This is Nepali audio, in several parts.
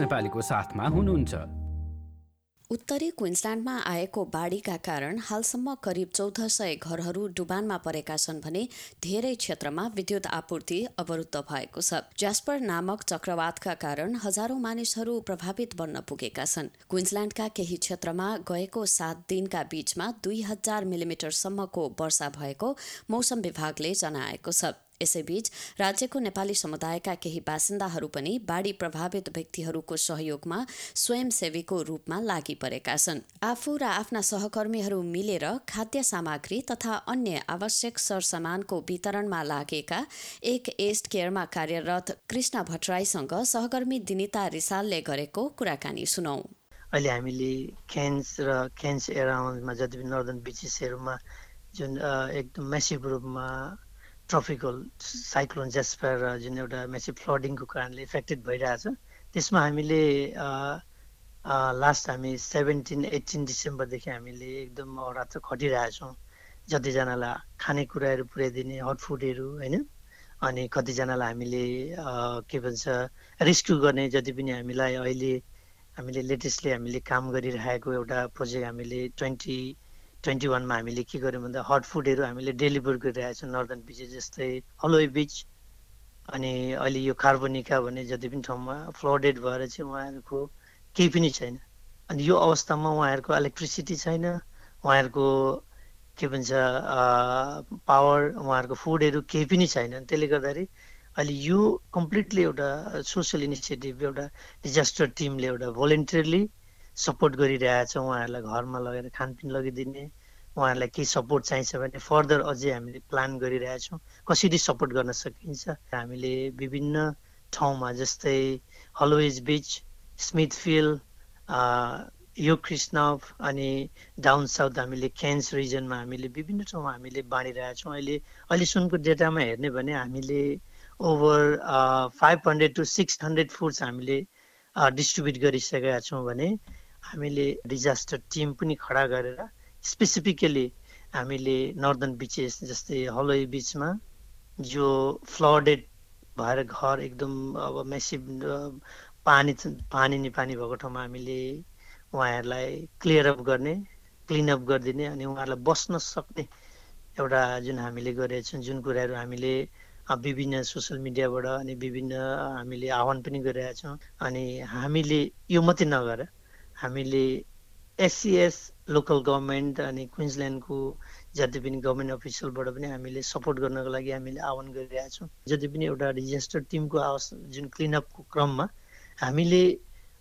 नेपालीको साथमा हुनुहुन्छ। उत्तरी क्विन्सल्यान्डमा आएको बाढीका कारण हालसम्म करिब चौध सय घरहरू डुबानमा परेका छन् भने धेरै क्षेत्रमा विद्युत आपूर्ति अवरुद्ध भएको छ। ज्यास्पर नामक चक्रवातका कारण हजारौं मानिसहरू प्रभावित बन्न पुगेका छन्। क्विन्सल्यान्डका केही क्षेत्रमा गएको सात दिनका बीचमा दुई हजार मिलिमिटरसम्मको वर्षा भएको मौसम विभागले जनाएको छ। यसैबीच राज्यको नेपाली समुदायका केही बासिन्दाहरू पनि बाढी प्रभावित व्यक्तिहरूको सहयोगमा स्वयंसेवीको रूपमा लागि परेका छन्। आफू र आफ्ना सहकर्मीहरू मिलेर खाद्य सामग्री तथा अन्य आवश्यक सरसामानको वितरणमा लागेका एक एस्ट केयरमा कार्यरत कृष्ण भट्टराईसँग सहकर्मी दिनिता रिसालले गरेको कुराकानी सुनौ। अहिले हामीले खेन्स र खेन्स एराउन्डमा जति पनि नर्दन बिचेसहरूमा जुन एकदम मेसिभ रूपमा ट्रपिकल साइक्लोन जेस्पर जुन एउटा मेसिभ फ्लडिङको कारणले इफेक्टेड भइरहेछ त्यसमा हामीले लास्ट हामी सेभेन्टिन एट्टिन डिसेम्बरदेखि हामीले एकदम रात्र खटिरहेछौँ जतिजनालाई खानेकुराहरू पुर्याइदिने हट फुडहरू होइन? अनि कतिजनालाई हामीले के भन्छ रेस्क्यु गर्ने जति पनि हामीलाई अहिले हामीले लेटेस्टली हामीले काम गरिरहेको एउटा प्रोजेक्ट हामीले ट्वेन्टी ट्वेन्टी वानमा हामीले के गर्यौँ भन्दा हट फुडहरू हामीले डेलिभर गरिरहेको छौँ नर्दन बिचेस जस्तै हलोई बिच। अनि अहिले यो कार्बोनिका भन्ने जति पनि ठाउँमा फ्लडेड भएर चाहिँ उहाँहरूको केही पनि छैन। अनि यो अवस्थामा उहाँहरूको इलेक्ट्रिसिटी छैन। उहाँहरूको के भन्छ पावर उहाँहरूको फुडहरू केही पनि छैन। त्यसले गर्दाखेरि अहिले यो कम्प्लिटली एउटा सोसियल इनिसिएटिभ एउटा डिजास्टर टिमले एउटा भोलिन्टियरली सपोर्ट गरिरहेछ उहाँहरूलाई घरमा लगेर खानपिन लगिदिने। उहाँहरूलाई केही सपोर्ट चाहिन्छ भने फर्दर अझै हामीले प्लान गरिरहेछौँ। कसरी सपोर्ट गर्न सकिन्छ? हामीले विभिन्न ठाउँमा जस्तै हलोवेज बिच स्मिथफिल्ड यो कृष्णव अनि डाउन साउथ हामीले क्यान्स रिजनमा हामीले विभिन्न ठाउँमा हामीले बाँडिरहेछौँ। अहिले अहिलेसम्मको डेटामा हेर्ने भने हामीले over five hundred to six hundred foods हामीले डिस्ट्रिब्युट गरिसकेका छौँ भने हामीले डिजास्टर टिम पनि खडा गरेर स्पेसिफिकली हामीले नर्दन बिचेस जस्तै हलोई बिचमा जो फ्लडेड भएर घर एकदम अब मेसिभ पानी पानी नि पानी भएको ठाउँमा हामीले उहाँहरूलाई क्लियर अप गर्ने क्लिनअप गरिदिने अनि उहाँहरूलाई बस्न सक्ने एउटा जुन हामीले गरेका जुन कुराहरू हामीले विभिन्न सोसियल मिडियाबाट अनि विभिन्न हामीले आह्वान पनि गरिरहेका छौँ। अनि हामीले यो मात्रै नगरेर हामीले एससिएस लोकल गभर्मेन्ट अनि क्विन्सल्यान्डको जति पनि गभर्मेन्ट अफिसियलबाट पनि हामीले सपोर्ट गर्नको लागि हामीले आह्वान गरिरहेका छौँ। जति पनि एउटा डिजास्टर टिमको आवश् जुन क्लिनअपको क्रममा हामीले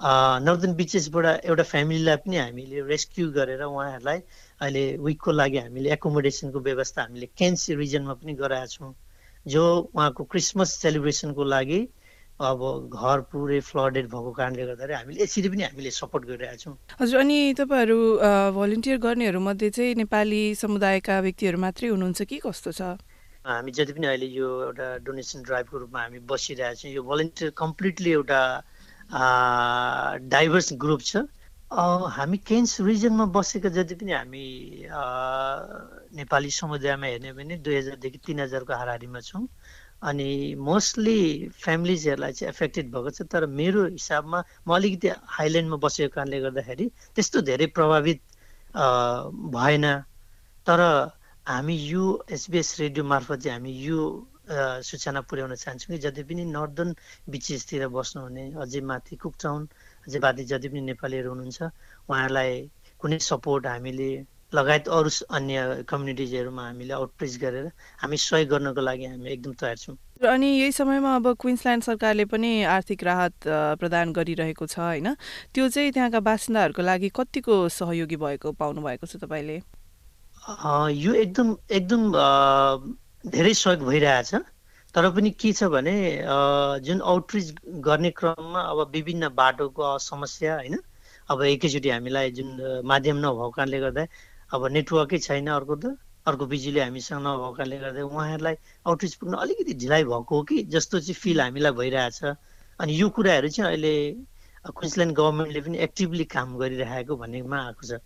नर्दन बिचेसबाट एउटा फ्यामिलीलाई पनि हामीले रेस्क्यु गरेर उहाँहरूलाई अहिले विकको लागि हामीले एकोमोडेसनको व्यवस्था हामीले केन्स रिजनमा पनि गराएका छौँ। जो उहाँको क्रिसमस सेलिब्रेसनको लागि अब घर पुरै फ्लडेड भएको कारणले गर्दाखेरि हामीले यसरी पनि हामीले सपोर्ट गरिरहेका छौँ। हजुर अनि तपाईँहरू भलिन्टियर गर्नेहरू मध्ये चाहिँ नेपाली समुदायका व्यक्तिहरू मात्रै हुनुहुन्छ कि कस्तो छ? हामी जति पनि अहिले यो एउटा डोनेसन ड्राइभको रूपमा हामी बसिरहेको छौँ यो भलिन्टियर कम्प्लिटली एउटा डाइभर्स ग्रुप छ। हामी केन्स रिजनमा बसेका जति पनि हामी नेपाली समुदायमा हेर्ने भने दुई हजारदेखि तिन हजारको हाराहारीमा छौँ। अनि मोस्टली फ्यामिलिजहरूलाई चाहिँ एफेक्टेड भएको छ तर मेरो हिसाबमा म अलिकति हाइल्यान्डमा बसेको कारणले गर्दाखेरि त्यस्तो धेरै प्रभावित भएन। तर हामी यो एसबिएस रेडियो मार्फत चाहिँ हामी यो सूचना पुर्याउन चाहन्छौँ कि जति पनि नर्दन बिचेसतिर बस्नुहुने अझै माथि कुकटाउन अझै माथि जति पनि नेपालीहरू हुनुहुन्छ उहाँहरूलाई कुनै सपोर्ट हामीले लगायत अरू अन्य कम्युनिटिजहरूमा हामीले आउटरिच गरेर हामी सहयोग गर्नको लागि हामी एकदम तयार छौँ। अनि यही समयमा अब क्विन्सल्यान्ड सरकारले पनि आर्थिक राहत प्रदान गरिरहेको छ होइन? त्यो चाहिँ त्यहाँका बासिन्दाहरूको लागि कतिको सहयोगी भएको पाउनु भएको छ तपाईँले? यो एकदम एकदम धेरै सहयोग भइरहेछ। तर पनि के छ भने जुन आउटरिच गर्ने क्रममा अब विभिन्न बाटोको समस्या होइन? अब एकैचोटि हामीलाई जुन माध्यम नभएको कारणले गर्दा अब नेटवर्कै छैन अर्को त। अर्को बिजुली हामीसँग नभएको कारणले गर्दा उहाँहरूलाई आउटरिच पुग्न अलिकति ढिलाइ भएको हो कि? जस्तो चाहिँ फिल हामीलाई भइरहेछ। अनि यो कुराहरू चाहिँ अहिले क्विन्सल्यान्ड गभर्मेन्टले पनि एक्टिभली काम गरिरहेको भन्नेमा आएको छ।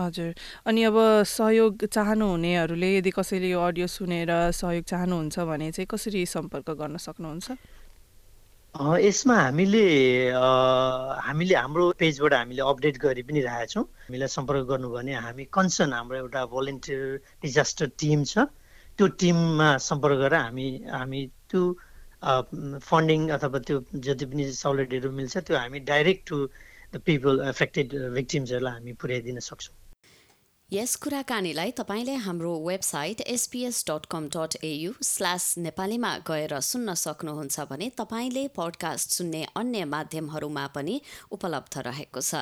हजुर। अनि अब सहयोग चाहनुहुनेहरूले यदि कसैले यो अडियो सुनेर सहयोग चाहनुहुन्छ भने चाहिँ कसरी सम्पर्क गर्न सक्नुहुन्छ? यसमा हामीले हामीले हाम्रो पेजबाट हामीले अपडेट गरि पनि रहेछौँ हामीलाई सम्पर्क गर्नु भने हामी कन्सर्न हाम्रो एउटा भोलिन्टियर डिजास्टर टिम छ। त्यो टिममा सम्पर्क गरेर हामी हामी त्यो फन्डिङ अथवा त्यो जति पनि सहुलियतहरू मिल्छ त्यो हामी direct to the people affected भिक्टिम्सहरूलाई हामी पुर्याइदिन सक्छौँ। यस कुराकानीलाई तपाईँले हाम्रो website SBS dot com dot AU slash नेपालीमा गएर सुन्न सक्नुहुन्छ भने तपाईँले पडकास्ट सुन्ने अन्य माध्यमहरूमा पनि उपलब्ध रहेको छ।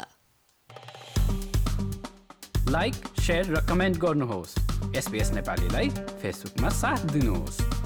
लाइक र कमेन्ट गर्नुहोस्। एसपिएस नेपालीलाई फेसबुकमा साथ दिनुहोस्।